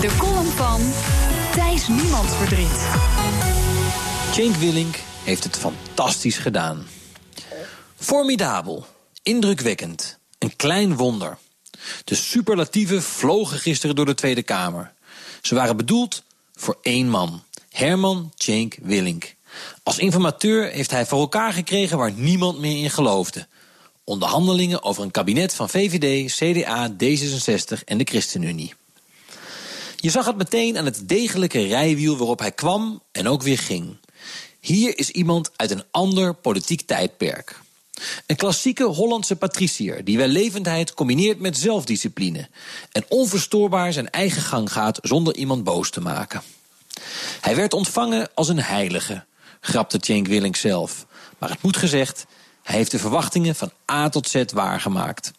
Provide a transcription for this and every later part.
De column van Thijs Niemandsverdriet. Cenk Willink heeft het fantastisch gedaan. Formidabel, indrukwekkend, een klein wonder. De superlatieven vlogen gisteren door de Tweede Kamer. Ze waren bedoeld voor één man, Herman Cenk Willink. Als informateur heeft hij voor elkaar gekregen waar niemand meer in geloofde. Onderhandelingen over een kabinet van VVD, CDA, D66 en de ChristenUnie. Je zag het meteen aan het degelijke rijwiel waarop hij kwam en ook weer ging. Hier is iemand uit een ander politiek tijdperk. Een klassieke Hollandse patricier die wellevendheid combineert met zelfdiscipline en onverstoorbaar zijn eigen gang gaat zonder iemand boos te maken. Hij werd ontvangen als een heilige, grapte Cenk Willink zelf. Maar het moet gezegd, hij heeft de verwachtingen van A tot Z waargemaakt.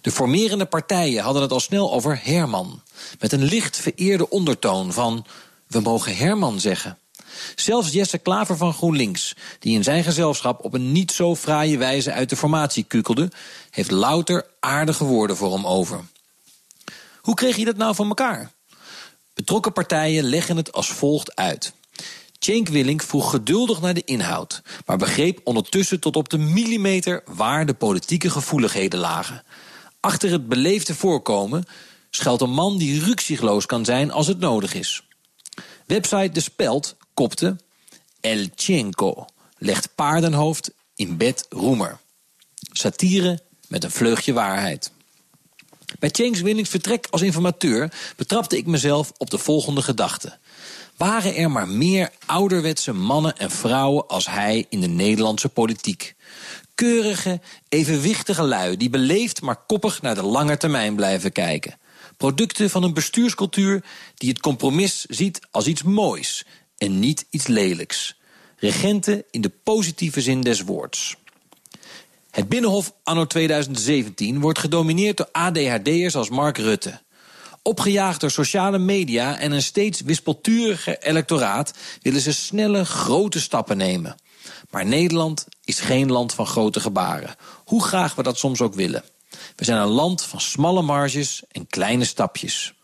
De formerende partijen hadden het al snel over Herman, met een licht vereerde ondertoon van we mogen Herman zeggen. Zelfs Jesse Klaver van GroenLinks, die in zijn gezelschap op een niet zo fraaie wijze uit de formatie kukelde, heeft louter aardige woorden voor hem over. Hoe kreeg je dat nou van elkaar? Betrokken partijen leggen het als volgt uit. Cenk Willink vroeg geduldig naar de inhoud, maar begreep ondertussen tot op de millimeter waar de politieke gevoeligheden lagen. Achter het beleefde voorkomen schuilt een man die ruksigloos kan zijn als het nodig is. Website De Speld kopte El Cenco legt paardenhoofd in bed roemer. Satire met een vleugje waarheid. Bij Cenks Willings vertrek als informateur betrapte ik mezelf op de volgende gedachte. Waren er maar meer ouderwetse mannen en vrouwen als hij in de Nederlandse politiek? Keurige, evenwichtige lui die beleefd maar koppig naar de lange termijn blijven kijken. Producten van een bestuurscultuur die het compromis ziet als iets moois en niet iets lelijks. Regenten in de positieve zin des woords. Het Binnenhof anno 2017 wordt gedomineerd door ADHD'ers als Mark Rutte. Opgejaagd door sociale media en een steeds wispelturiger electoraat willen ze snelle, grote stappen nemen. Maar Nederland is geen land van grote gebaren, hoe graag we dat soms ook willen. We zijn een land van smalle marges en kleine stapjes.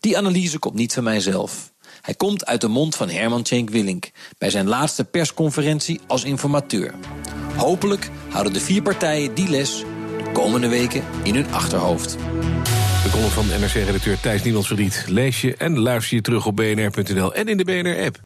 Die analyse komt niet van mijzelf. Hij komt uit de mond van Herman Cenk Willink bij zijn laatste persconferentie als informateur. Hopelijk houden de vier partijen die les de komende weken in hun achterhoofd. De column van NRC-redacteur Thijs Niemandsverdiet lees je en luister je terug op bnr.nl en in de BNR-app.